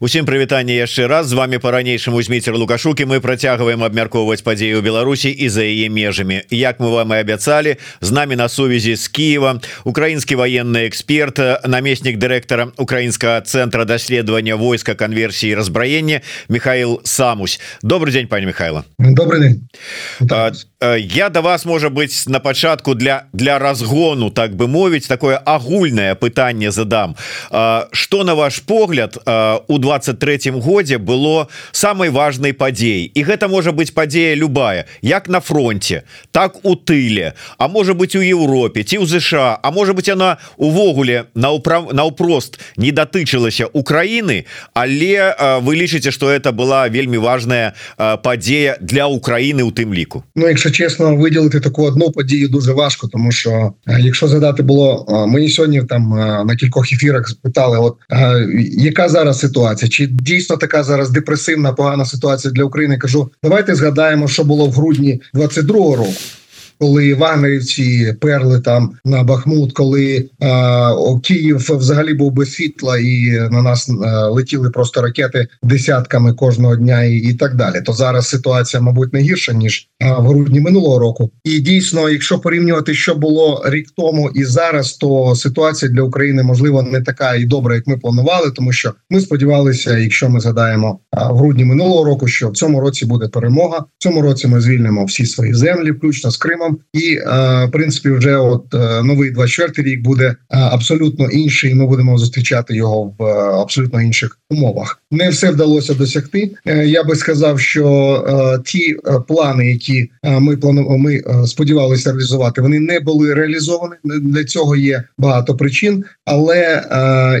Усім прывітанне яшчэ раз. З вами по-ранейшаму змейцер лукашукі мы працягваем абмяркоўваць падзею Беларусі і за яе межамі. Як мы вам і абяцалі з намі на сувязі з Киева украінскі военны эксперт намеснік дырэктара украінскага цэнтра даследавання войска канверсіі разбраення Михаил самусь. Добрый день пани Михайло добрый день я до вас можа быть на пачатку для для разгону так бы мовіць такое агульное пытанне задам. Что на ваш погляд у 23 годзе было самой важной падзей і гэта можа быть падзея любая. Як на фронте так у тыле а может быть у Европе ці ў ЗША А может быть она увогуле наўправ наўпрост не датычылася Украины але вы лічыце что это была вельмі важная падзея для Украины у тым ліку? Ну якщо чесно виділити таку одну подію дуже важко тому що якщо задати було мені сьогодні там на кількох ефірах спитали от яка зараз ситуація? Ситуація чи дійсно така зараз депресивна погана ситуація для України? Кажу давайте згадаємо що було в грудні 22-го року коли вагнерівці перли там на Бахмут, коли е, Київ взагалі був без світла, і на нас е, летіли просто ракети десятками кожного дня, і, і так далі. То зараз ситуація, мабуть, не гірша ніж е, в грудні минулого року. І дійсно, якщо порівнювати, що було рік тому і зараз, то ситуація для України можливо не така і добра, як ми планували, тому що ми сподівалися, якщо ми згадаємо в грудні минулого року, що в цьому році буде перемога. В цьому році ми звільнимо всі свої землі, включно з Кримом і е, в принципі, вже от е, новий 24 рік буде е, абсолютно інший. і Ми будемо зустрічати його в абсолютно інших умовах. Не все вдалося досягти. Я би сказав, що ті плани, які ми планували, ми сподівалися реалізувати, вони не були реалізовані. Для цього є багато причин, але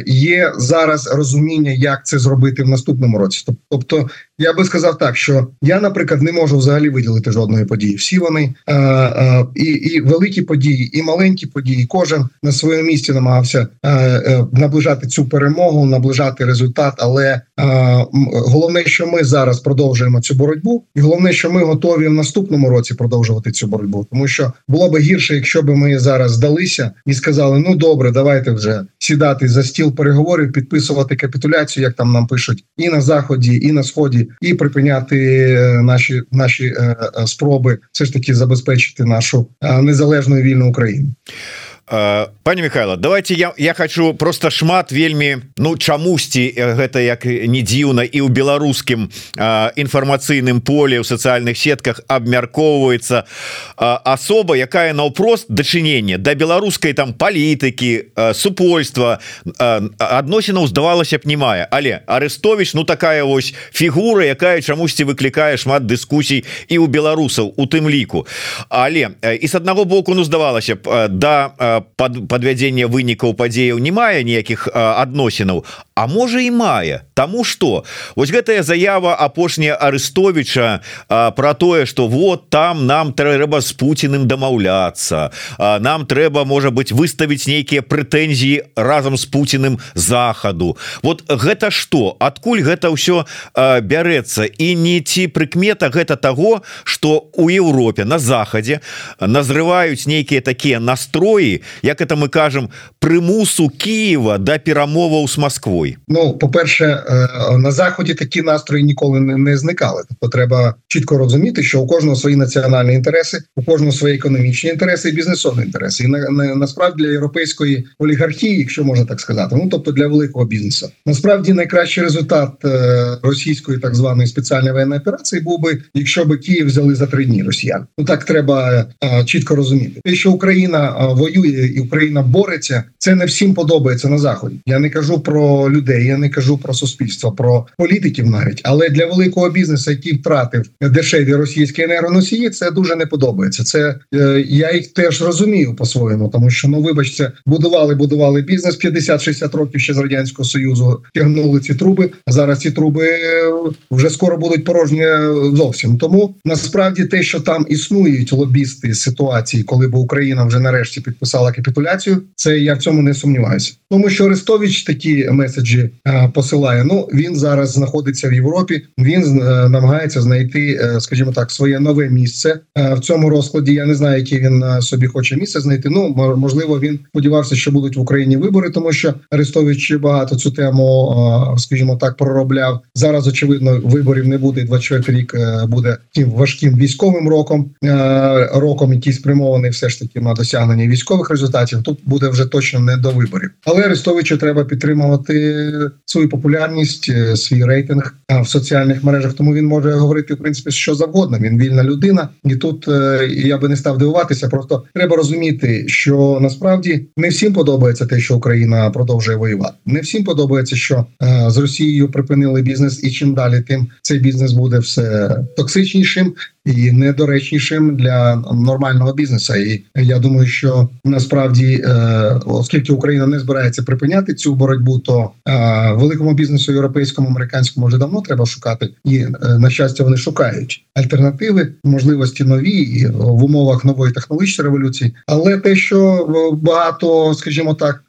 є зараз розуміння, як це зробити в наступному році. Тобто, я би сказав так, що я, наприклад, не можу взагалі виділити жодної події. Всі вони і і великі події, і маленькі події. Кожен на своєму місці намагався е, е, наближати цю перемогу, наближати результат. Але е, головне, що ми зараз продовжуємо цю боротьбу, і головне, що ми готові в наступному році продовжувати цю боротьбу, тому що було би гірше, якщо б ми зараз здалися і сказали: ну добре, давайте вже сідати за стіл переговорів, підписувати капітуляцію, як там нам пишуть, і на заході, і на сході, і припиняти наші наші спроби все ж таки забезпечити нашу незалежну і вільну Україну. Пані Михайло давайте я я хочу просто шмат вельмі Ну чамусьці гэта як не дзіўна і ў беларускім інфармацыйным поле ў сацыяльных сетках абмяркоўваецца асоба якая наўпрост дачынение да беларускай там палітыкі супольства адносінаў здавалася б не мае але арестович Ну такая вось фігура якая чамусьці выклікае шмат дыскусій і у беларусаў у тым ліку. Але і с аднаго боку ну здавалася б да под подвядзення вынікаў падзеяў не мае ніякіх адносінаў А можа і мае Таму что? Вось гэтая заява апошняя арестовича про тое что вот там нам трэба с Путиным дамаўляться нам трэба можа быть выставіць нейкія прэтэнзіі разам с Путиным захаду вот гэта что? Адкуль гэта ўсё бярэцца? І не ці прыкмета гэта того что у Европе на захадзе назрываюць нейкія такія настроі як это мы кажам прымусу Киева да перамоваў с Москвой Ну по-перше на заході такі настрої ніколи не, не зникали тобто треба чітко розуміти що у кожного свої національні інтереси у кожного свої економічні інтереси і бізнесові інтереси і на, на насправді для європейської олігархії якщо можна так сказати ну тобто для великого бізнесу насправді найкращий результат російської так званої спеціальної воєнної операції був би якщо би Київ взяли за три дні росіян ну так треба чітко розуміти те що Україна воює і Україна бореться. Це не всім подобається на заході. Я не кажу про людей, я не кажу про суспільство, про політиків навіть, але для великого бізнесу, який втратив дешеві російські енергоносії, це дуже не подобається. Це е, я їх теж розумію по-своєму, тому що ну, вибачте, будували, будували бізнес 50-60 років ще з радянського союзу. Тягнули ці труби. А зараз ці труби е, вже скоро будуть порожні зовсім. Тому насправді те, що там існують лобісти ситуації, коли б Україна вже нарешті підписала підписала капітуляцію. Це я в цьому не сумніваюся. Тому що Арестович такі меседжі а, посилає. Ну він зараз знаходиться в Європі. Він а, намагається знайти, а, скажімо так, своє нове місце а, в цьому розкладі. Я не знаю, яке він а, собі хоче місце знайти. Ну можливо, він сподівався, що будуть в Україні вибори, тому що Арестович багато цю тему, а, скажімо так, проробляв зараз. Очевидно, виборів не буде. 24 рік а, буде тим важким військовим роком, а, роком, який спрямований все ж таки на досягнення військових результатів. Тут буде вже точно не до виборів, але Арестовичу треба підтримувати свою популярність, е, свій рейтинг в соціальних мережах. Тому він може говорити в принципі що завгодно. Він вільна людина, і тут е, я би не став дивуватися. Просто треба розуміти, що насправді не всім подобається те, що Україна продовжує воювати. Не всім подобається, що е, з Росією припинили бізнес, і чим далі, тим цей бізнес буде все токсичнішим і недоречнішим для нормального бізнесу. І я думаю, що насправді, е, оскільки Україна не збирається припиняти цю боротьбу, то е, великому бізнесу європейському американському вже давно треба шукати, і е, на щастя, вони шукають альтернативи, можливості нові в умовах нової технологічної революції. Але те, що багато, скажімо так,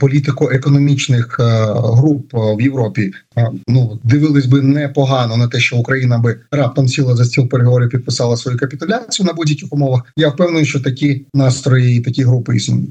політико-економічних груп в Європі ну дивились би непогано на те, що Україна би раптом сіла за стіл переговорів, підписала свою капітуляцію на будь-яких умовах. Я впевнений, що такі настрої і такі групи існують.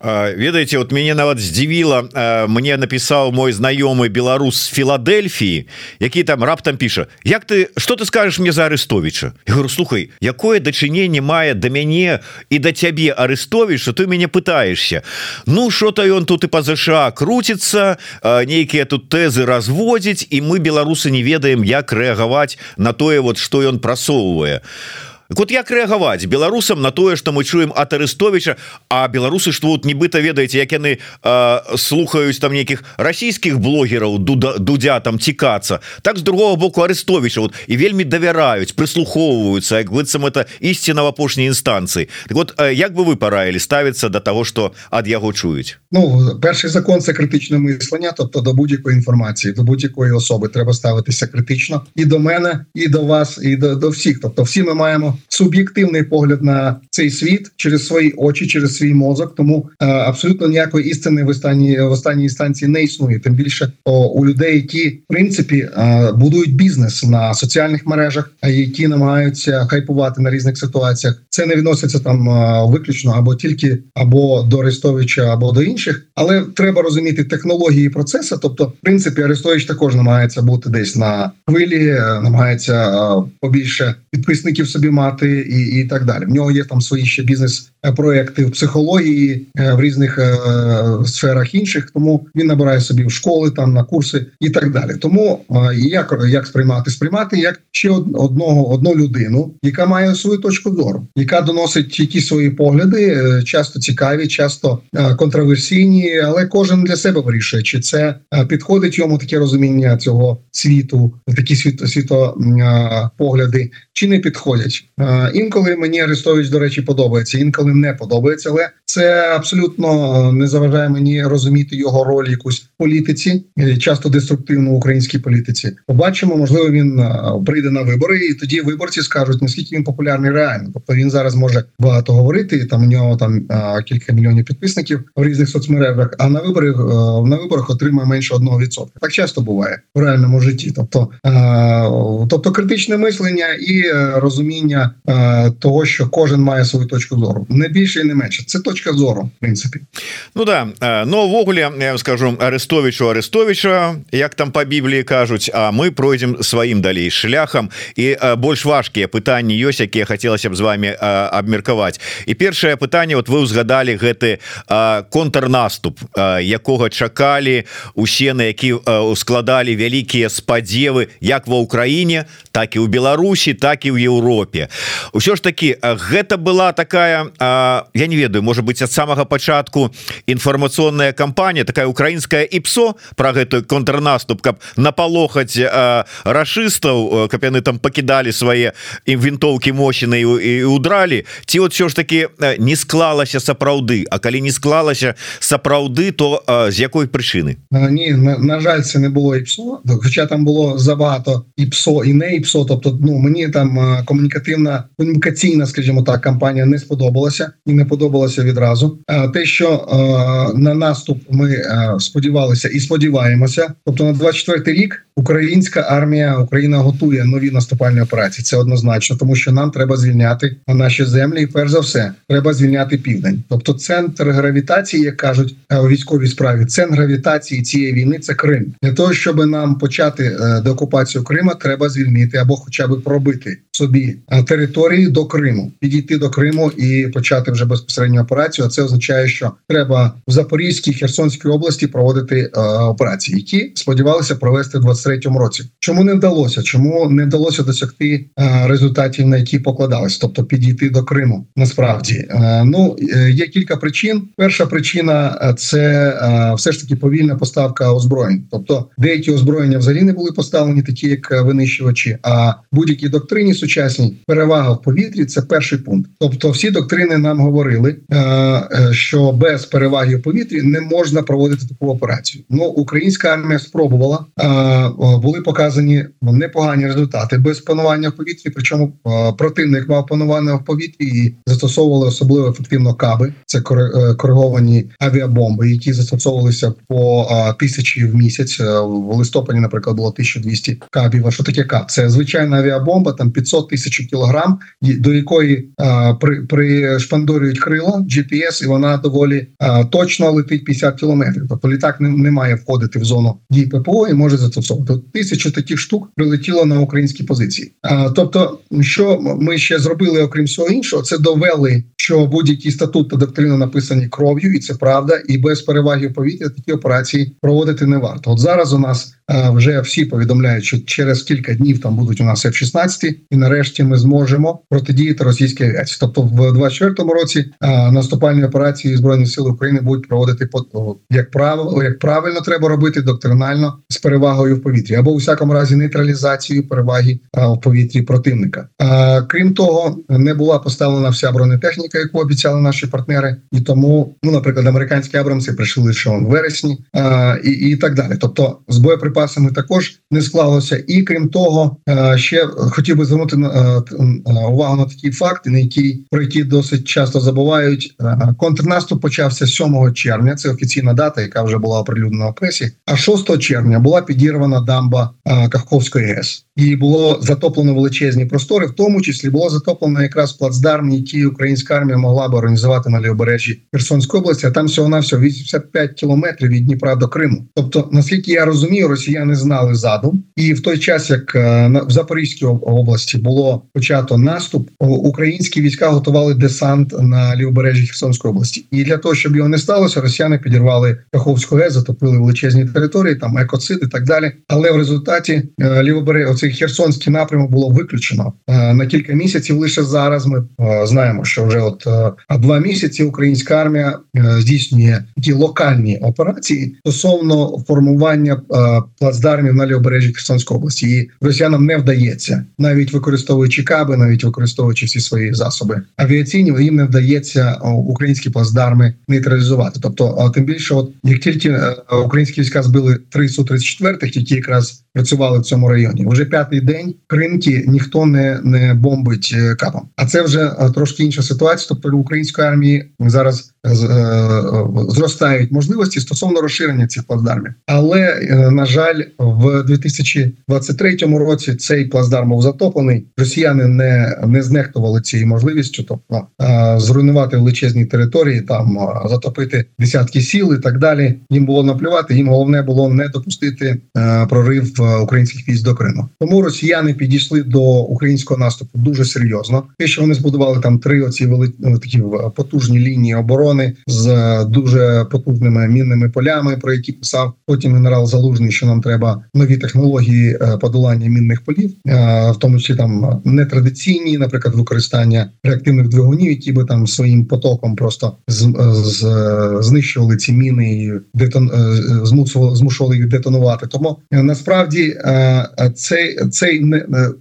Ведаеце вот мяне нават здзівіла мне напісаў мой знаёмы беларус філадельфіі які там раптам піша Як ты что ты скажешь мне за арестовича? Говорю слухай якое дачыненне мае да мяне і да цябе арестовіш ты мяне пытаешься? Ну что-то ён тут і па ЗША круціцца нейкія тут тэзы разводзіць і мы беларусы не ведаем як рэагаваць на тое вот что ён прасоўвае а вот як рэагаваць беларусам на тое что мы чуем от арестовича а беларусы что вот нібыта ведаеце як яны э, слухаюць там нейкіх расійскіх блогераў дуда дудя там цікацца так з другого боку арестовича вот і вельмі давяраюць прислухоўваюцца як быццам это ісціна в апошняй інстанцыі так вот э, як бы вы параілі ставіцца до того что ад яго чуюць Ну перший закон це критичне мислення тобто до будь-якої інформації до будь-якої особи треба ставитися критично і до мене і до вас і до, до всіх тобто всі ми маємо суб'єктивний погляд на цей світ через свої очі, через свій мозок. Тому е, абсолютно ніякої істини в останній в останній інстанції не існує. Тим більше о, у людей, які в принципі е, будують бізнес на соціальних мережах, які намагаються хайпувати на різних ситуаціях. Це не відноситься там е, виключно або тільки або до Арестовича, або до інших, але треба розуміти технології процесу. Тобто, в принципі, Арестович також намагається бути десь на хвилі, е, намагається е, побільше підписників собі мати і і так далі. В нього є там свої ще бізнес-проекти в психології е, в різних е, сферах інших. Тому він набирає собі в школи, там на курси і так далі. Тому е, як як сприймати сприймати як ще одного одну людину, яка має свою точку зору, яка доносить якісь свої погляди, е, часто цікаві, часто е, контроверсійні, але кожен для себе вирішує, чи це е, підходить йому таке розуміння цього світу, такі світо світопогляди, чи не підходять. Інколи мені Арестович, до речі, подобається, інколи не подобається, але це абсолютно не заважає мені розуміти його роль якусь в політиці, часто деструктивно в українській політиці. Побачимо, можливо, він прийде на вибори, і тоді виборці скажуть наскільки він популярний реально. Тобто він зараз може багато говорити. Там у нього там кілька мільйонів підписників в різних соцмережах. А на виборах на виборах отримає менше одного відсотка. Так часто буває в реальному житті. Тобто, тобто критичне мислення і е, розуміння е, того, що кожен має свою точку зору, не більше і не менше. Це точка зору, в принципі. Ну да но ввогуле я вам скажу арестовичу арестовича як там по біблії кажуць А мы пройдем сваім далей шляхам і больш важкія пытанні ёсць якія хацелася б з вами абмеркаваць і першае пытанне вот вы узгадали гэты контрнаступ якога чакалі усе на які ускладалі вялікія спадзевы як ва ўкраіне так і ў Беларусі так і ў Еўропе ўсё ж таки гэта была такая я не ведаю может быть ад самага пачатку інфармацыйная кампанія такая украінская іпсо про гэтую контрнаступ каб напалохаць рашыстаў каб яны там пакідалі свае ім вінтоўкі мощны і удралі ці вот все ж таки не склалася сапраўды. А калі не склалася сапраўды то з якой прычыны? Ні на, на жаль це не було іпсо. Хоча там було забагато іпсо і не іпсо. Тобто ну мені там комунікативна комунікаційна, скажімо так, кампанія не сподобалася. Подобалося і не подобалося відразу. А те, що на наступ ми сподівалися і сподіваємося, тобто на 24 рік українська армія Україна готує нові наступальні операції. Це однозначно, тому що нам треба звільняти наші землі, і перш за все треба звільняти південь. Тобто, центр гравітації, як кажуть у військовій справі, центр гравітації цієї війни це Крим. Для того щоб нам почати е, деокупацію Крима, треба звільнити або, хоча б пробити собі е, території до Криму, підійти до Криму і почати вже безпосередню операцію. А це означає, що треба в Запорізькій Херсонській області проводити е, операції, які сподівалися провести в 23-му році. Чому не вдалося? Чому не вдалося досягти е, результатів, на які покладалось, тобто підійти до Криму? Насправді е, ну е, є кілька причин. Перша причина е, це е, все ж таки повільна поставка озброєнь, тобто деякі озброєння взагалі не були поставлені, такі як винищувачі. А будь-які доктрині сучасній перевага в повітрі це перший пункт. Тобто, всі доктрини нам говорили, е, е, що без переваги в повітрі не можна проводити таку операцію. Ну українська армія спробувала е, були показані непогані результати без панування в повітрі. Причому противник мав панування в повітрі і застосовували особливо ефективно каби. Це кориговані авіабомби, які застосовувалися по тисячі в місяць в листопаді. Наприклад, було 1200 кабів. А що таке каб? Це звичайна авіабомба, там 500 тисяч кілограм, до якої а, при, пришпандорюють крила GPS, і вона доволі а, точно летить 50 кілометрів. Тобто літак не, не має входити в зону дій ППО і може застосовувати. Тисячу таких штук прилетіло на українські позиції. А, Тобто, що ми ще зробили, окрім всього іншого, це довели, що будь-який статут та доктрина написані кров'ю, і це правда, і без переваги повітря такі операції проводити не варто. От зараз у нас вже всі повідомляють, що через кілька днів там будуть у нас F-16, і нарешті ми зможемо протидіяти російській авіації. Тобто, в 24-му році наступальні операції збройних сил України будуть проводити по як правило, як правильно треба робити доктринально з перевагою в повітрі, або у всякому разі нейтралізацією переваги в повітрі противника. Крім того, не була поставлена вся бронетехніка, яку обіцяли наші партнери, і тому, ну наприклад, американські Абрамси прийшли лише в вересні, і, і так далі. Тобто, з боєприпасами також не склалося. І крім того, е, ще хотів би звернути е, е, увагу на такий факт, на який про які досить часто забувають. Контрнаступ почався 7 червня. Це офіційна дата, яка вже була оприлюднена в пресі. А 6 червня була підірвана дамба Каховської ГЕС і було затоплено величезні простори, в тому числі було затоплено якраз плацдарм, який українська армія могла б організувати на лівобережжі Херсонської області. А там всього на всього 85 кілометрів від Дніпра до Криму. Тобто, наскільки я розумію, росіяни знали задум, і в той час, як е, в Запорізькій області було почато наступ, українські війська готували десант на лівобережжі Херсонської області, і для того, щоб його не сталося, росіяни підірвали Каховську ГЕС, затопили величезні території, там екоцид і так далі. Але в результаті е, лівобереж Херсонський напрямок було виключено е, на кілька місяців. Лише зараз ми е, знаємо, що вже от два місяці українська армія здійснює ті локальні операції стосовно формування плацдармів на лівобережжі Херсонської області. І росіянам не вдається, навіть використовуючи каби, навіть використовуючи всі свої засоби авіаційні, їм не вдається українські плацдарми нейтралізувати. Тобто, тим більше, от як тільки українські війська збили три су 34 які якраз працювали в цьому районі. Вже п'ятий день кринки ніхто не не бомбить е, капом. А це вже е, трошки інша ситуація. Тобто української армії зараз Е, зростають можливості стосовно розширення цих плацдармів. Але е, на жаль, в 2023 році цей плацдарм був затоплений. Росіяни не не знехтували цією можливістю, тобто е, зруйнувати величезні території, там затопити десятки сіл і так далі. Їм було наплювати. Їм головне було не допустити прорив українських військ до Криму. Тому росіяни підійшли до українського наступу дуже серйозно. Те, що вони збудували там три оці вели такі потужні лінії оборони з е, дуже потужними мінними полями, про які писав потім генерал Залужний, що нам треба нові технології е, подолання мінних полів, е, в тому числі там нетрадиційні, наприклад, використання реактивних двигунів, які би там своїм потоком просто з, з знищували ці міни і детон змусували змушували їх детонувати. Тому насправді цей цей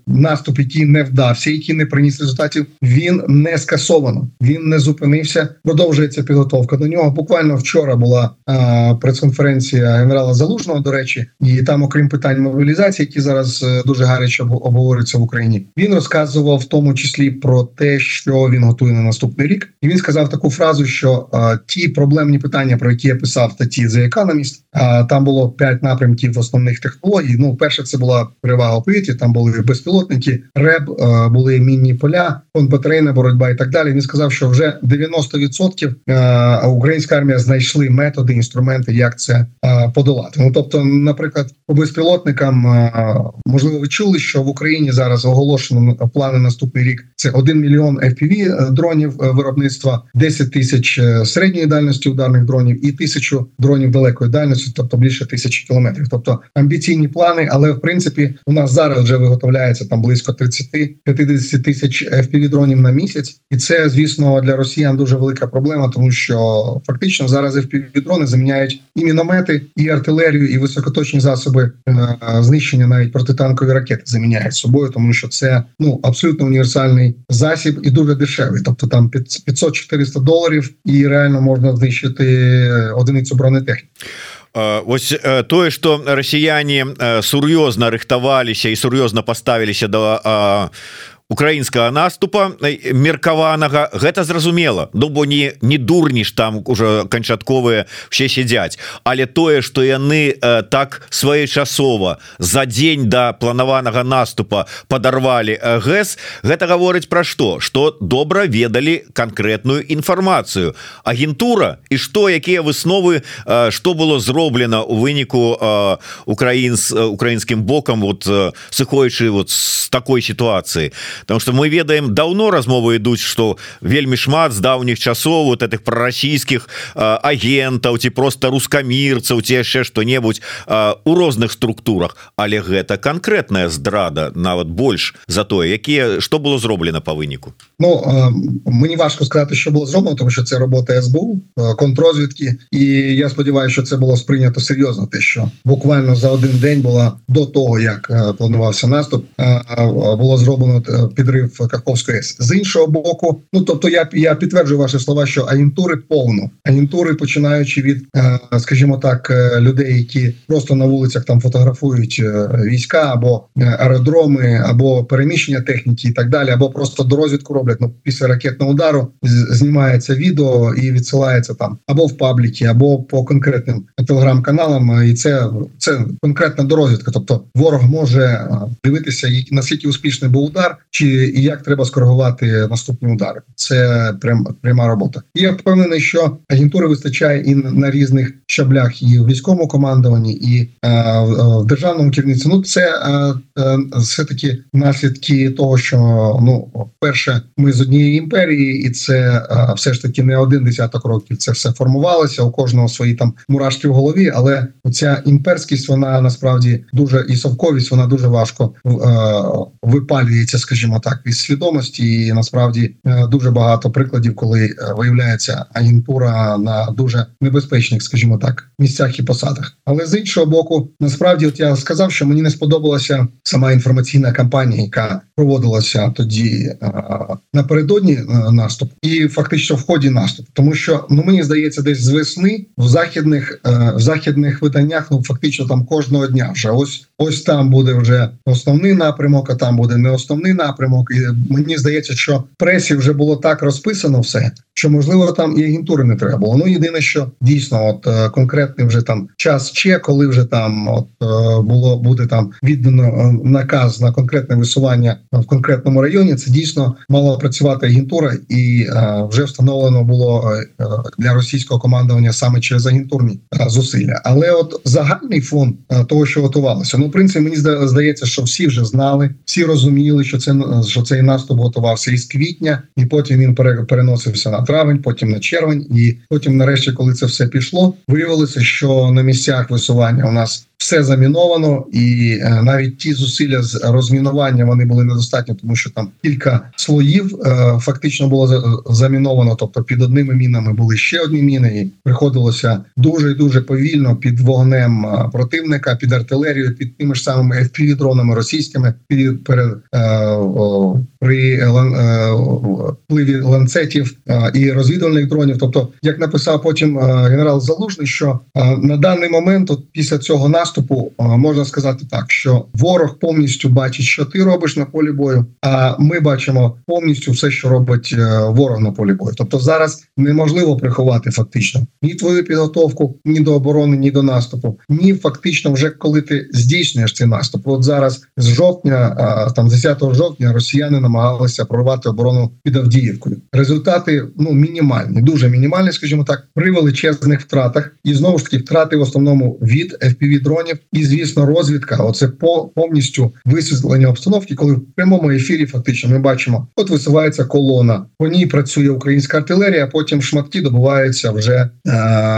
наступ, який не вдався, який не приніс результатів, він не скасовано. Він не зупинився. Продовжується підготовка до нього. Буквально вчора була прес-конференція генерала Залужного. До речі, і там, окрім питань мобілізації, які зараз дуже гаряче обговорюються в Україні. Він розказував в тому числі про те, що він готує на наступний рік, і він сказав таку фразу, що ті проблемні питання, про які я писав в статті The Economist, там було п'ять напрямків основних технологій. Ну, перше, це була перевага у Там були безпілотники, РЕБ, були мінні поля, контрбатарейна боротьба і так далі. Він сказав, що вже 90% українська армія знайшли методи, інструменти, як це подолати. Ну тобто, наприклад, по безпілотникам можливо, ви чули, що в Україні зараз оголошено плани наступний рік. Це 1 мільйон FPV дронів виробництва, 10 тисяч середньої дальності ударних дронів і тисячу дронів далекої дальності, тобто більше тисячі кілометрів. Тобто амбіційні плани, але в принципі у нас зараз вже виготовляється там близько 30-50 тисяч fpv дронів на місяць, і це звісно для росіян дуже велика проблема, тому що фактично зараз fpv дрони заміняють і міномети, і артилерію, і високоточні засоби е, знищення, навіть протитанкові ракети заміняють собою, тому що це ну абсолютно універсальний засіб і дуже дешевий. Тобто там 500-400 доларів, і реально можна знищити одиницю бронетехніки. Вось тое что расіяне сур'ёзна рыхтаваліся і сур'ёзна паставіліся да украінскага наступа э, меркаванага. Гэта зразумела. Ну бо не не дурніш там уже канчатковыя все сядзяць. Але тое что яны э, так своечасова за дзень до да планаванага наступа подорвали э, гэс гэта гаворыць про что что добра ведалі конкретную інфармацыю. Агентура і что якія высновы что было зроблена у выніку украінс украінскім бокам вот сыходячы вот с такой ситуации потому что мы ведаем давно размовы ідуць что вельмі шмат з даўніх часоў вот этих прорасійскіх агентаў ці просто рускамірцаў ці яшчэ что-небудзь у розных структурах. Але гэта конкретная здрада нават больш за тое якія что было зроблена по выніку? Ну мені важко сказати що було зроблено тому що це робота СБУ контррозвідки і я сподіваюся що це було сприйнято серйозно те що буквально за один день була до того як планувався наступ було зроблено підрив Каховської ЕС. з іншого боку. Ну тобто, я я підтверджую ваші слова, що агентури повно агентури, починаючи від, е, скажімо так, е, людей, які просто на вулицях там фотографують е, війська або аеродроми, або переміщення техніки, і так далі, або просто до розвідку роблять. Ну після ракетного удару знімається відео і відсилається там або в пабліки, або по конкретним телеграм-каналам. І це це конкретна дорозвідка. Тобто ворог може дивитися, наскільки успішний був удар, чи і як треба скоригувати наступні удари. Це прям пряма робота. І Я впевнений, що агентури вистачає і на різних щаблях, і в військовому командуванні, і е, в державному керівництві. Ну це е, е, все таки наслідки того, що ну перше, ми з однієї імперії, і це е, все ж таки не один десяток років. Це все формувалося у кожного свої там мурашки в голові. Але ця імперськість вона насправді дуже і совковість, вона дуже важко е, випалюється, скажімо так, від свідомості. І насправді е, дуже багато прикладів, коли е, виявляється агентура на дуже небезпечних, скажімо так, місцях і посадах. Але з іншого боку, насправді, от я сказав, що мені не сподобалася сама інформаційна кампанія, яка проводилася тоді е, напередодні наступ, і фактично в ході наступу, тому що ну мені здається, десь з весни в західних в західних виданнях ну фактично там кожного дня вже ось ось там буде вже основний напрямок, а там буде не основний напрямок. І мені здається, що пресі вже було так розписано все, що можливо там і агентури не треба було. Ну єдине, що дійсно, от е, конкретний вже там час ще, коли вже там от е, було буде там віддано е, наказ на конкретне висування в конкретному районі. Це дійсно мала працювати агентура, і вже встановлено було для російського командування саме через агентурні зусилля. Але от загальний фон того, що готувалося, ну в принципі, мені здається, що всі вже знали, всі розуміли, що це що цей наступ готувався із квітня, і потім він переносився на травень, потім на червень, і потім, нарешті, коли це все пішло, виявилося, що на місцях висування у нас все заміновано, і навіть ті зусилля з розмінування вони були недостатні, тому що там кілька слоїв фактично було заміновано. Тобто під одними мінами були ще одні міни, і приходилося дуже і дуже повільно під вогнем противника, під артилерією, під тими ж самими fpv дронами російськими під перед при впливі ланцетів і розвідувальних дронів. Тобто, як написав потім генерал Залужний, що на даний момент, от після цього наступу, можна сказати так, що ворог повністю бачить, що ти робиш на полі бою. А ми бачимо повністю все, що робить е, ворог на полі бою. Тобто, зараз неможливо приховати фактично ні твою підготовку, ні до оборони, ні до наступу, ні фактично, вже коли ти здійснюєш цей наступ. От зараз з жовтня, там 10 жовтня, росіяни намагалися прорвати оборону під Авдіївкою. Результати ну мінімальні, дуже мінімальні, скажімо так, при величезних втратах, і знову ж таки втрати в основному від fpv дронів, і звісно, розвідка. Оце по повністю висвітлення обстановки, коли в прямому ефірі фактично ми бачимо, от висувається колона. По ній працює українська артилерія. Потім шматки добуваються вже е,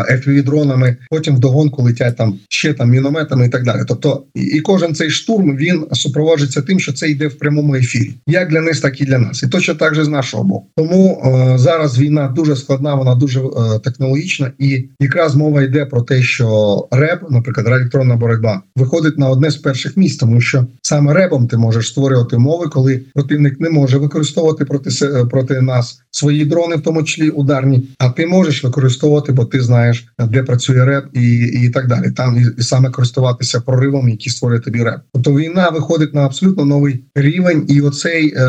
fpv дронами. Потім в догонку летять там ще там мінометами і так далі. Тобто, і кожен цей штурм він супроводжується тим, що це йде в прямому ефірі, як для них, так і для нас, і точно так же з нашого боку. Тому е, зараз війна дуже складна, вона дуже е, технологічна, і якраз мова йде про те, що РЕБ, наприклад, електронна боротьба, виходить на одне з перших місць, тому що саме ребом ти можеш створювати мови, коли противник не може використовувати проти проти нас свої дрони, в тому числі ударні. А ти можеш використовувати, бо ти знаєш, де працює реб, і і так далі. Там і, і саме користуватися проривом, які створює тобі реб. Тобто війна виходить на абсолютно новий рівень, і оцей е,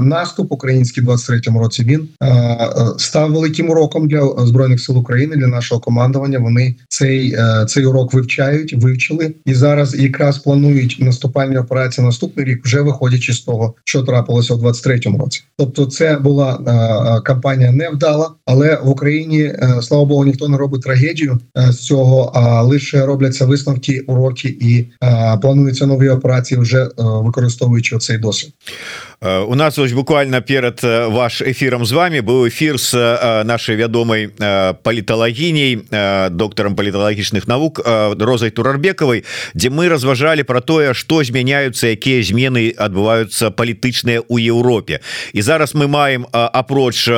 наступ український 23-му році він е, е, став великим уроком для збройних сил України для нашого командування. Вони цей е, цей урок вивчають, вивчили і зараз якраз планують наступальні операції наступний рік, вже виходячи з того, що трапилося в 23-му році. Тобто, це була е, кампанія невдала, але в Україні е, слава Богу, ніхто не робить трагедію е, з цього, а лише робляться висновки, уроки і е, плануються нові операції, вже е, використовуючи цей досвід. Э, у нас ось буквально перад э, ваш эфиром з вами быў эфир с э, нашей вядомай паліталагіняй доктором паліталагічных навук розай турарбекавай дзе мы разважалі про тое что змяняются якія змены адбываюцца палітычныя у Еўропе і зараз мы маем апроч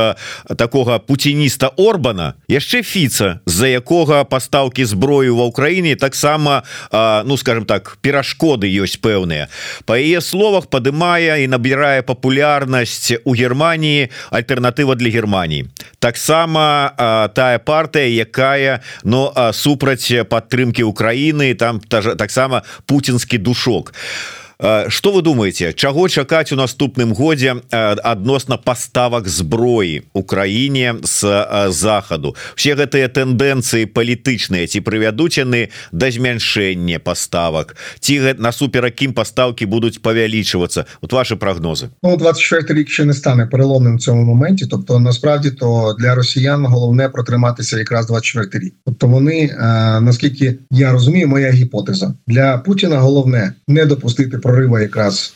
такого пуцініста Орбана яшчэ фіца з-за якога пастаўкі зброю ва ўкраіне таксама ну скажем так перашкоды ёсць пэўныя. По яе словах падымае і набірае набірае папулярнасць у Геррманіі альтэрнатыва для Геррманіі таксама тая партыя якая но супраць падтрымки Украіны там таксама путінскі душок. а что вы думаете чаго чакаць у наступным годзе адносна поставак зброі Украіне с захаду все гэтыя тэндэнцыі палітычныя ці прывядуць яны да змяншэння поставак ці насуперак ім пастаўкі будуць павялічвацца вот ваши прогнозы. Ну, 24 рік ще не стане переломним в цьому моменті. Тобто насправді то для росіян головне протриматися якраз 24 рік. Тобто вони наскільки я розумію моя гіпотеза. Для Путіна головне не допустити про прорива якраз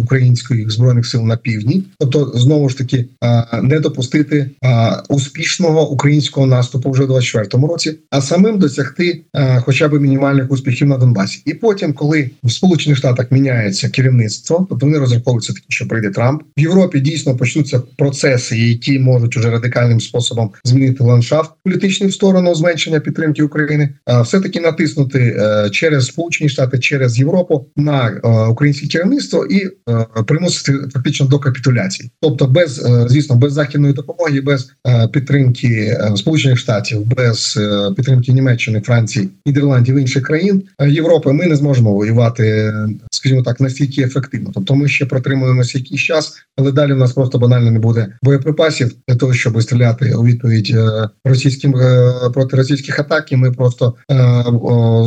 українських збройних сил на півдні, тобто знову ж таки не допустити успішного українського наступу вже в 24-му році, а самим досягти хоча б мінімальних успіхів на Донбасі. І потім, коли в Сполучених Штатах міняється керівництво, тобто вони розраховуються таки, що прийде Трамп в Європі. Дійсно почнуться процеси, які можуть уже радикальним способом змінити ландшафт політичний в сторону зменшення підтримки України, все таки натиснути е, через Сполучені Штати через Європу на е, українське керівництво і е, примусити фактично до капітуляції, тобто без е, звісно, без західної допомоги, без підтримки Сполучених Штатів, без підтримки Німеччини, Франції, Нідерландів інших країн Європи, ми не зможемо воювати, скажімо так, настільки ефективно. Тобто, ми ще протримуємося якийсь час, але далі в нас просто банально не буде боєприпасів для того, щоб стріляти у відповідь російським проти російських атак. і Ми просто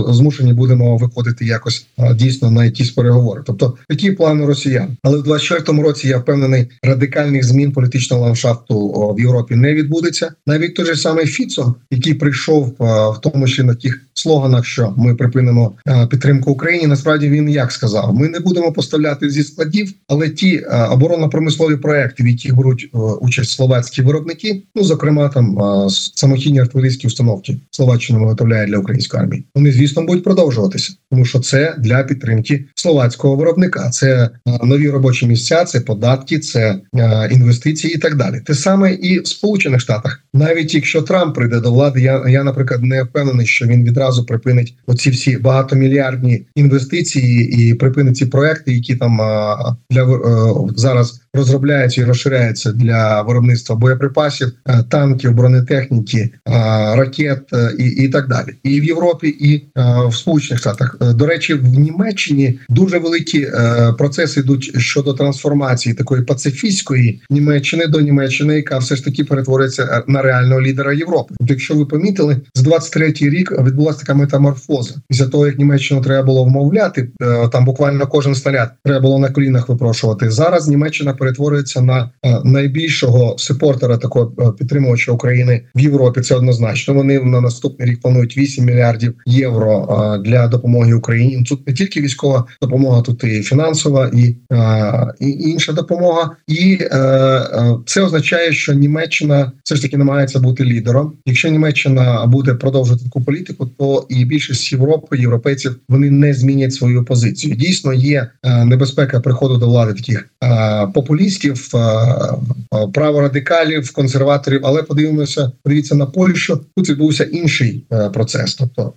змушені будемо виходити якось дійсно на на якісь переговори. Тобто такі плани Росіян, але в 24-му році я впевнений, радикальних змін політичного ландшафту в Європі не відбудеться. Навіть той же самий Фіцо, який прийшов в тому числі на тих слоганах, що ми припинимо підтримку Україні. Насправді він як сказав: ми не будемо поставляти зі складів, але ті оборонно-промислові проекти, в яких беруть участь словацькі виробники, ну зокрема там самохідні артилерійські установки Словаччина виготовляє для української армії. Вони звісно будуть продовжуватися, тому що це для підтримки словацького виробника. Це нові робочі місця, це податки, це інвестиції і так далі. Те саме і в Сполучених Штатах, навіть якщо Трамп прийде до влади, я я, наприклад, не впевнений, що він відразу припинить оці всі багатомільярдні інвестиції і припинить ці проекти, які там для е, зараз розробляються і розширяються для виробництва боєприпасів, е, танків, бронетехніки, е, ракет і і так далі, і в Європі, і в Сполучених Штатах. До речі, в Німеччині дуже великі процеси йдуть щодо трансформації такої пацифістської Німеччини до Німеччини, яка все ж таки перетвориться на реального лідера Європи. От якщо ви помітили, з 23-й рік відбулася така метаморфоза. Після того як Німеччину треба було вмовляти, там буквально кожен снаряд треба було на колінах випрошувати. Зараз Німеччина перетворюється на е, найбільшого сепортера такого е, підтримувача України в Європі. Це однозначно. Вони на наступний рік планують 8 мільярдів євро е, для допомоги Україні. Тут не тільки військова допомога, тут і фінансова, і і інша допомога. І це означає, що Німеччина все ж таки намагається бути лідером. Якщо Німеччина буде продовжувати таку політику, то і більшість Європи, європейців вони не змінять свою позицію. Дійсно, є небезпека приходу до влади таких популістів, праворадикалів, консерваторів. Але подивимося, подивіться на Польщу. Тут відбувся інший е, процес, тобто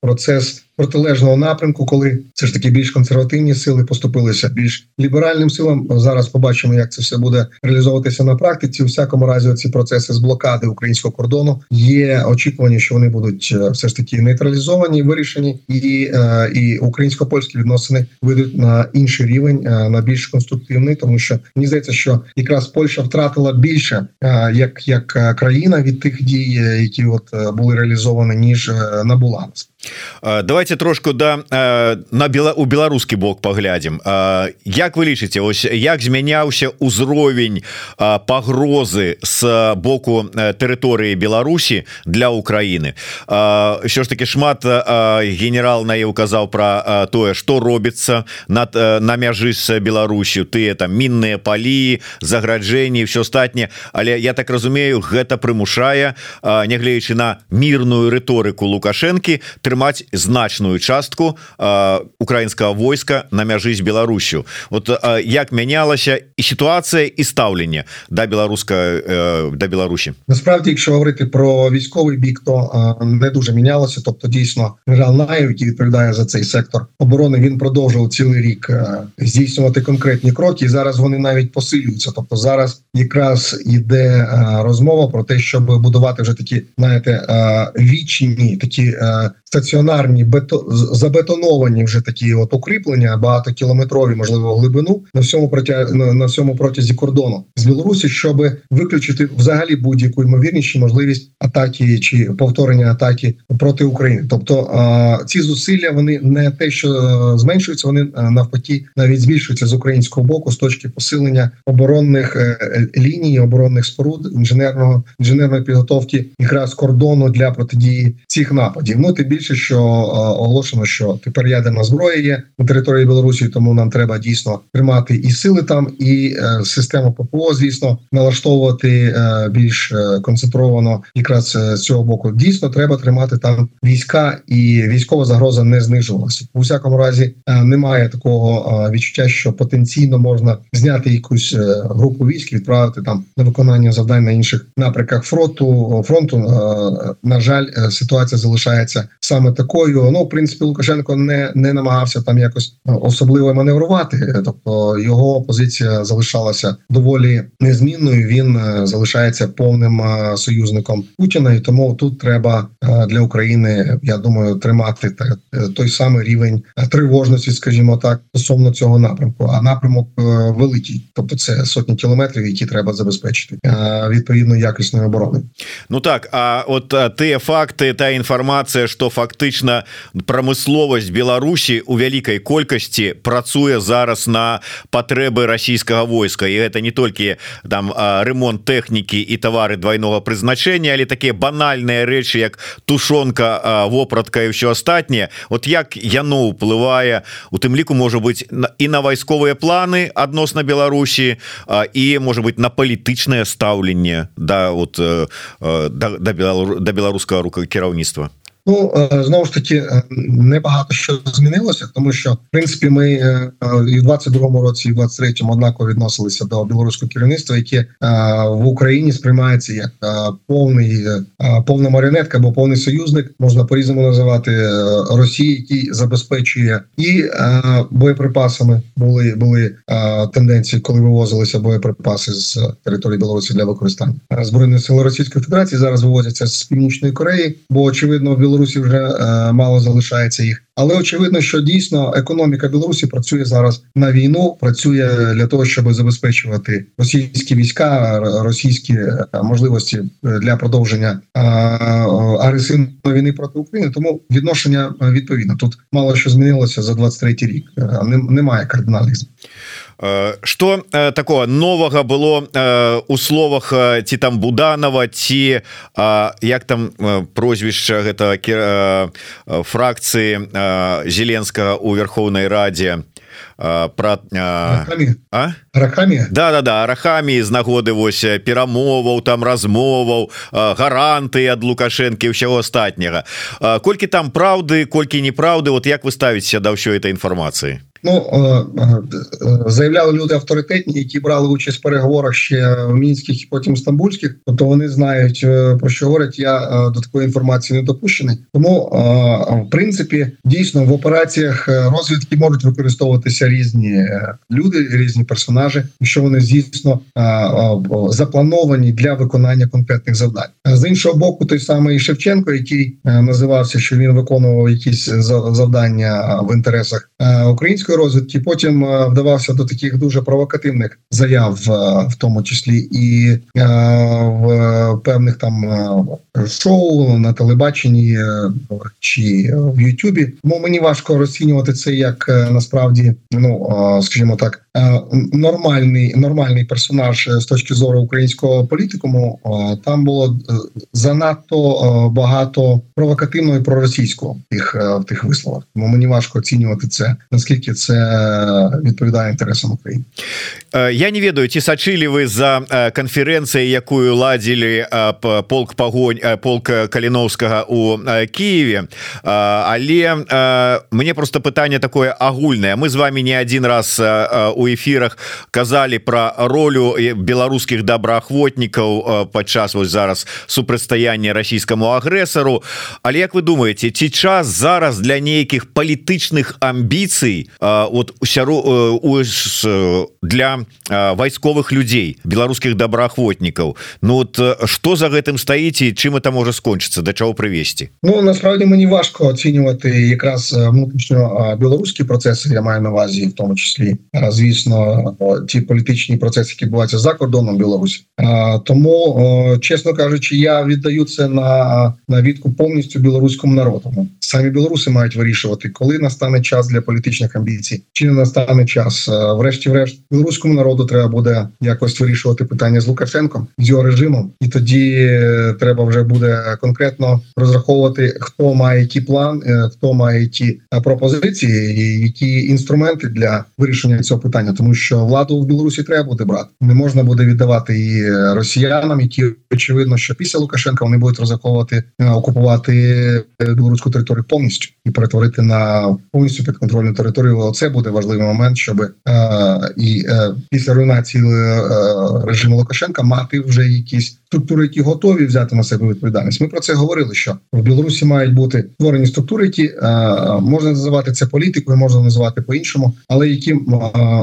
процес протилежного напрямку, коли все ж таки більш консервативні сили поступилися більш ліберальним силам. Зараз побачимо, як це все буде реалізовуватися на практиці. У всякому разі, ці процеси з блокади українського кордону є очікування, що вони будуть е, все ж таки нейтралізовані, вирішені, і е, і українсько польські відносини вийдуть на інший рівень, е, на більш конструктивний, тому що мені здається, що якраз Польща втратила більше як як країна від тих дій, які от були реалізовані ніж набула. Давайте трошку да на бела у беларускі бок паглядзім. Як вы лічыце ось як змяняўся ўзровень пагрозы с боку тэрыторыі Беларусі для Украіны? Що ж таки шмат генерал на указаў про тое что робіцца над на мяжы с Беларусю. Ты там мінныя палі заграджэнні все астатніе але я так разумею гэта прымушае нягледзячы на мірную рыторыку лукашэнкі трымаць значную частку украінскага войска на мяжы з Беларусю вот як мянялася і сітуацыя і стаўленне да беларуска да Беларусі насправді якщо говорити про військовий бік то не дуже мінялося тобто дійсно генерал Наєв, який відповідає за цей сектор оборони він продовжував цілий рік здійснювати конкретні кроки і зараз вони навіть посилюються тобто зараз якраз іде розмова про те щоб будувати вже такі знаєте вічні такі стаціонарні бето забетоновані вже такі от укріплення багатокілометрові, можливо, глибину на всьому протя на всьому протязі кордону з Білорусі, щоб виключити взагалі будь-яку ймовірність можливість атаки чи повторення атаки проти України. Тобто ці зусилля вони не те, що зменшуються, вони навпаки навіть збільшуються з українського боку з точки посилення оборонних е, е, ліній, оборонних споруд інженерного інженерної підготовки якраз кордону для протидії цих нападів. Ну тим більше, що оголошено, що тепер ядерна зброя є на території Білорусі, тому нам треба дійсно тримати і сили там, і е, систему ППО, звісно, налаштовувати е, більш е, концентровано, якраз з цього боку. Дійсно, треба тримати там війська, і військова загроза не знижувалася. У всякому разі немає такого відчуття, що потенційно можна зняти якусь групу військ, відправити там на виконання завдань на інших напрямках фронту фронту. На жаль, ситуація залишається саме такою. Ну, в принципі, Лукашенко не не намагався там якось е, особливо маневрувати. Тобто його позиція залишалася доволі незмінною. Він е, залишається повним е, союзником Путіна, і тому тут треба для України, я думаю, тримати той самий рівень тривожності, скажімо так, стосовно цього напрямку. А напрямок великий, тобто це сотні кілометрів, які треба забезпечити відповідно якісної оборони. Ну так а от ті факти та інформація, що фактычна прамысловасць Беларусі у вялікай колькасці працуе зараз на патрэбы расійскага войска. І это не толькі там ремонт тэхнікі і товары двойного прызначення але такія банальныя рэчы як тушонка вопратка і ўсё астатняе. Вот як яно ўплывае у тым ліку можа быть і на вайсковыя планы адносна Беларусі і можа быть на палітычнае стаўленне да вот да, да, да беларускага рука кіраўніцтва Ну знову ж таки небагато що змінилося, тому що в принципі ми і в 22-му році, і в 23-му однаково відносилися до білоруського керівництва, яке в Україні сприймається як повний повна маріонетка або повний союзник, можна по різному називати Росії, який забезпечує і боєприпасами. Були були тенденції, коли вивозилися боєприпаси з території Білорусі для використання збройних сил Російської Федерації. Зараз вивозяться з північної Кореї, бо очевидно в Білорусі вже е, мало залишається їх. Але очевидно, що дійсно економіка Білорусі працює зараз на війну, працює для того, щоб забезпечувати російські війська, російські е, можливості для продовження е, агресивної війни проти України. Тому відношення відповідно тут мало що змінилося за 23 рік. Немає кардинальних змін. Что такого новага было у словах ці там буданова ці як там прозвішча гэта фракцыі зеленскага у верхоўнай радзе про рахамі да да да рахамі з нагоды вось перамоваў там размоваў гаранты ад лукашэнкі ўсяго астатняга. Колькі там праўды колькі неправды вот як вы ставіце да ўсё этой інфармацыі Ну е, е, заявляли люди авторитетні, які брали участь в переговорах ще в мінських і потім стамбульських. Тобто вони знають е, про що говорять. Я до такої інформації не допущений. Тому в принципі дійсно в операціях розвідки можуть використовуватися різні люди, різні персонажі, що вони дійсно заплановані для виконання конкретних завдань. З іншого боку, той самий Шевченко, який називався, що він виконував якісь завдання в інтересах української української розвідки. Потім е, вдавався до таких дуже провокативних заяв, е, в тому числі і е, в певних там шоу на телебаченні чи в Ютубі. Тому мені важко розцінювати це як насправді, ну скажімо так, нормальний нормальний персонаж з точки зору українського політикуму. Там було занадто багато провокативного і проросійського в тих в тих висловах. Тому мені важко оцінювати це наскільки відповідає інтересам України. Я не ведаю ці сачылі вы за канферэнцыяй якую ладзілі полк пагонь полк каліновскага у Киеве але мне просто пытанне такое агульнае. Мы з вами не один раз у эфирах казалі про ролю беларускіх добраахвотнікаў падчас вось зараз супрацьстаяння расійскаму агрэсару. Але як вы думаете ці час зараз для нейкіх палітычных амбіцый вот усяру для вайсковых людзей беларускіх добраахвотнікаў Ну вот что за гэтым стаіце чым это можа скончыцца да чаго прывесці Ну насправді мені важко оцінювати якраз беларускі процеси я маю на увазі в тому числі звісно ті політичні процеси які відбуваються за кордоном Білорусі. Тому чесно кажучи я віддаю це на на відку повністю білоруському народу. Самі білоруси мають вирішувати коли настане час для політичних амбіцій чи не настане час врешті-врешт білоруському народу треба буде якось вирішувати питання з Лукашенком з його режимом, і тоді е, треба вже буде конкретно розраховувати, хто має який план, е, хто має е, пропозиції, і які інструменти для вирішення цього питання, тому що владу в Білорусі треба буде брати. Не можна буде віддавати її росіянам, які очевидно, що після Лукашенка вони будуть розраховувати окупувати білоруську територію повністю і перетворити на повністю підконтрольну територію. Оце буде важливий момент, щоб і після руйнації режиму Лукашенка мати вже якісь структури, які готові взяти на себе відповідальність. Ми про це говорили. Що в Білорусі мають бути створені структури, які е, можна називати це політикою, можна називати по іншому, але які е,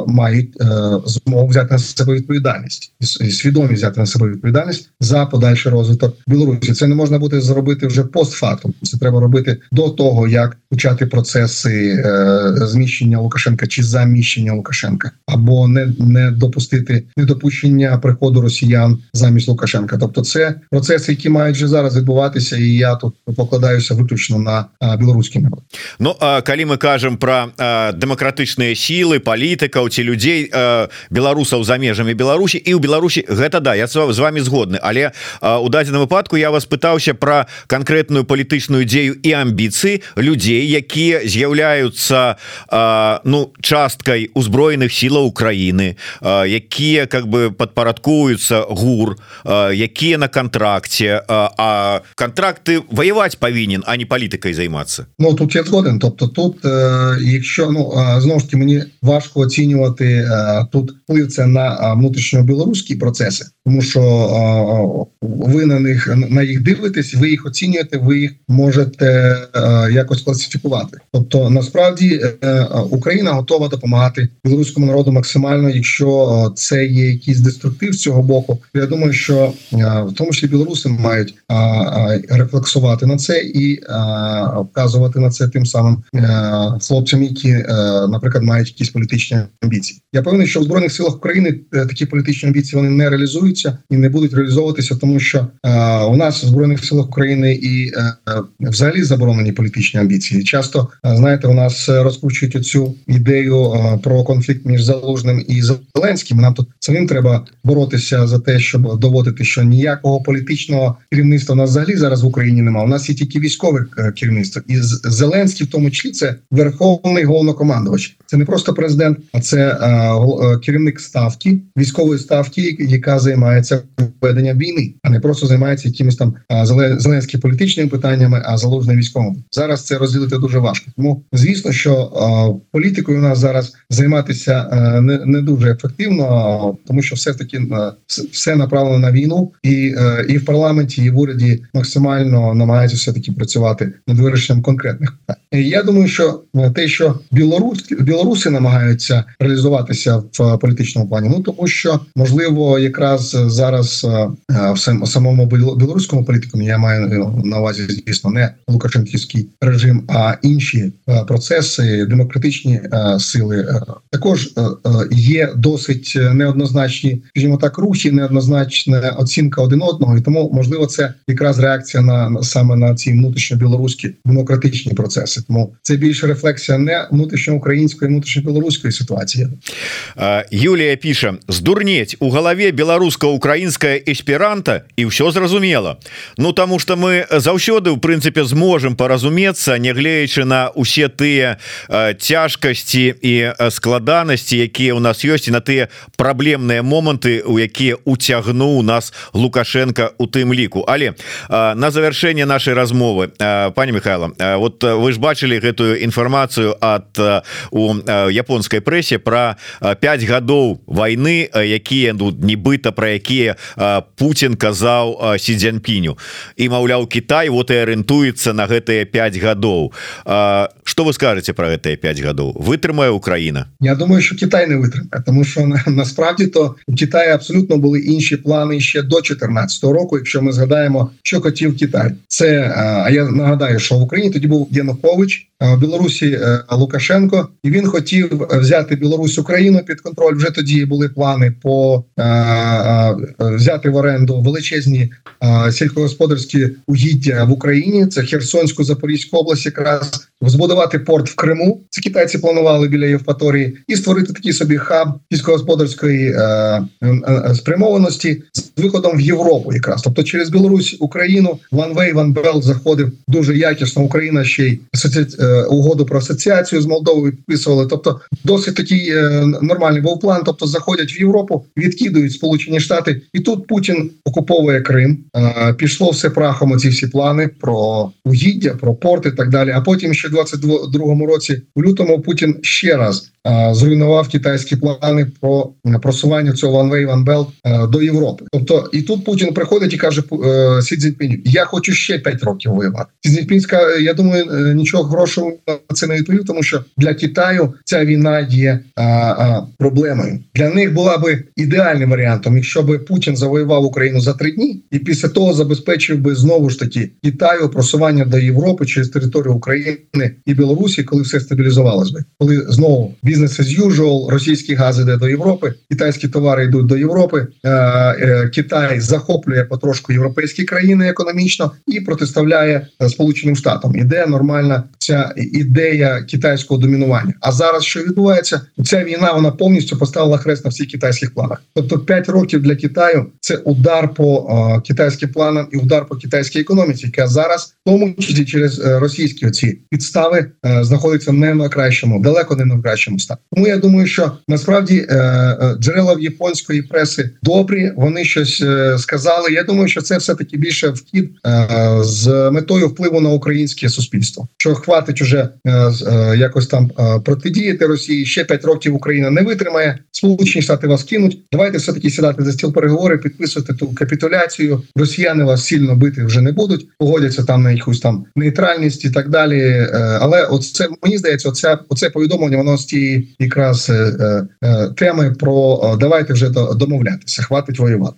мають е, змогу взяти на себе відповідальність і свідомі взяти на себе відповідальність за подальший розвиток Білорусі. Це не можна буде зробити вже постфактум. Це треба робити до того, як почати процеси е, зміщення знищення Лукашенка чи заміщення Лукашенка, або не не допустити недопущення приходу Росіян замість Лукашенка. Тобто, це процеси, які мають вже зараз відбуватися, і я тут покладаюся виключно на білоруський народ. Ну а калі мы кажем про дэмакратычныя сілы палітыка у ці людзей беларусаў за межамі Беларусі і ў Беларусі гэта да я з вами згодны але у дадзеным выпадку я вас пытаўся про канкрэтную палітычную дзею і амбіцыі людзей якія з'яўляюцца ну часткай узброеных сілаў Украіны якія как бы падпарадкуюцца гур якія на контракце а контракты воевать павінен а не палітыкай займацца Ну тут я згоден Тобто тут якщо ну знову ж таки мені важко оцінювати тут вплив це на внутрішньо-білоруські процеси, тому що ви на них на їх дивитесь, ви їх оцінюєте, ви їх можете якось класифікувати. Тобто, насправді е, Україна готова допомагати білоруському народу максимально, якщо це є якийсь деструктив з цього боку. Я думаю, що в тому числі білоруси мають рефлексувати на це і вказувати на це тим самим е, хлопцям, які, е, наприклад, мають якісь політичні амбіції. Я певний, що в збройних силах України такі політичні амбіції вони не реалізуються і не будуть реалізовуватися, тому що у нас в збройних силах України і взагалі заборонені політичні амбіції. Часто знаєте, у нас розкручують цю ідею про конфлікт між залужним і Зеленським. Нам тут самим треба боротися за те, щоб доводити, що ніякого політичного керівництва у нас взагалі зараз в Україні немає. У нас є тільки військове керівництво, і Зеленський, в тому числі, це верховний головнокомандувач. Це не просто президент, а це керівник ставки військової ставки, яка займається веденням війни, а не просто займається якимись там зеленськими політичними питаннями, а залужним військовим. Зараз це розділити дуже важко. Тому звісно, що політикою у нас зараз займатися не не дуже ефективно, тому що все таки все направлено на війну, і і в парламенті, і в уряді максимально намагаються все таки працювати над вирішенням конкретних питань. Я думаю, що те, що білорус білоруси намагаються реалізуватися в політичному плані, ну тому що можливо якраз зараз в самому білоруському політикумі я маю на увазі, звісно, не Лукашенківський режим, а інші процеси, демократичні сили також є досить неоднозначні, скажімо так, рухи, неоднозначна оцінка один одного, і тому можливо це якраз реакція на саме на ці внутрішньо-білоруські демократичні процеси. Тому це більше рефлексія не внутрішньоукраїнської, внутрішньо-білоруської ситуації. Юлія піша здурнеть у галаве беларуска-украінская эсперанта і ўсё зразумела Ну таму что мы заўсёды у прынцыпе зможам паразумецца нягледзячы на усе тыя э, цяжкасці і складанасці якія у нас ёсць і на тыя праблемныя моманты у якія уцягнуў нас лукашенко у тым ліку. Але на завяршэнне нашай размовы пані Михайло вот вы ж бачылі гэтую інфармацыю от у японскай прэсе про 5 гадоў войны якія ну нібыта про якія Путін казаў си дзяньпіню і маўляў Китай вот і арыентуецца на гэтыя 5 гадоў. Что вы скажете про гэтыя 5 гадоў вытрымае Украіна Я думаю що Китай не витримає тому що насправді то у Китаї абсолютно були інші плани ще до 2014 року якщо ми згадаємо що хотів Китай. Це а я нагадаю що в Україні тоді був Янукович в Білорусі Лукашенко і він хотів взяти Білорусь Україну під контроль вже тоді були плани по взяти в оренду величезні сільськогосподарські угіддя в Україні. Це Херсонську Запорізьку область, якраз збудувати порт в Криму. Це китайці планували біля Євпаторії, і створити такий собі хаб сільськогосподарської е, е, спрямованості з виходом в Європу, якраз тобто через Білорусь Україну One Way, One Belt заходив дуже якісно. Україна ще й е, угоду про асоціацію з Молдовою підписували. Тобто, досить такий е, нормальний був план. Тобто, заходять в Європу, відкидують Сполучені Штати, і тут Путін окуповує Крим. Е, пішло все прахом. Оці всі плани про угіддя, про порт і так далі. А потім ще в 22-му році у лютому Путін ще раз зруйнував китайські плани про просування цього One Way, One Belt до Європи. Тобто і тут Путін приходить і каже Сі Цзіньпіню, я хочу ще 5 років воювати. Сі Цзіньпінь я думаю, нічого хорошого на це не відповів, тому що для Китаю ця війна є проблемою. Для них була би ідеальним варіантом, якщо би Путін завоював Україну за три дні, і після того забезпечив би знову ж таки Китаю просування до Європи через територію України і Білорусі, коли все стабілізувалось би, коли знову business as usual, російський газ іде до Європи, китайські товари йдуть до Європи. Е, е, Китай захоплює потрошку європейські країни економічно і протиставляє е, Сполученим Штатам. Іде нормальна ця ідея китайського домінування. А зараз що відбувається? Ця війна вона повністю поставила хрест на всіх китайських планах. Тобто 5 років для Китаю це удар по китайським планам і удар по китайській економіці, яка зараз в тому числі через російські оці підстави знаходиться не на кращому, далеко не на кращому стані. Тому я думаю, що насправді е, е, джерела в японської преси добрі. Вони щось е, сказали. Я думаю, що це все таки більше вхід з метою впливу на українське суспільство. Що хватить уже якось там протидіяти Росії ще 5 років Україна не витримає. Сполучені Штати вас кинуть. Давайте все таки сідати за стіл переговори, підписувати ту капітуляцію. Росіяни вас сильно бити вже не будуть. Погодяться там на якусь там нейтральність і так далі. Але от це мені здається, оця оце повідомлення воно з тієї якраз е, е, теми про давайте вже домовлятися. Хватить воювати.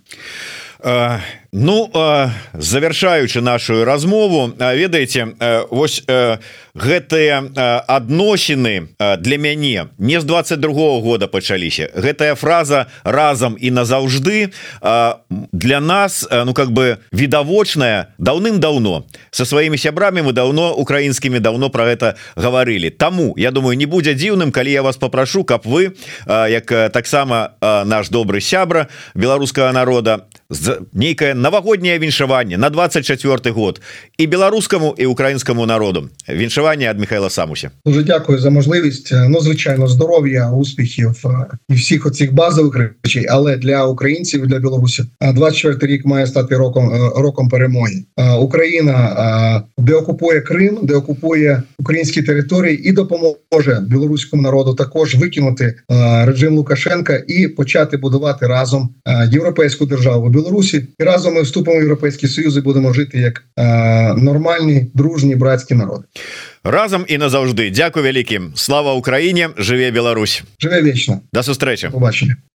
Ну завершаючы нашу размову ведаеце вось гэтыя адносіны для мяне не з 22 -го года пачаліся. Гэтая фраза разам і назаўжды для нас ну как бы відавочная даўным-даўно. Со сваімі сябрамі мы давно украінскімі давно про гэта гаварылі. Таму я думаю не будзе дзіўным калі я вас попрошу каб вы як таксама наш добры сябра беларускага народа нейкае навагодняе віншаванне на 24 год і беларускаму і украінскаму народу віншаванне ад Михайла самуся. Дуже дякую за можливість. Ну звичайно здоров'я успіхів і всіх оцих базових речей але для українців для білорусів 24 рік має стати роком роком перемоги. Україна де окупує Крим де окупує українські території і допоможе білоруському народу також викинути режим Лукашенка і почати будувати разом європейську державу Білорусі і разом ми вступимо в європейський союз і будемо жити як е, нормальні дружні братські народи разом і назавжди. Дякую великим. слава Україні живе Білорусь! живе вічно до зустрічі! побачення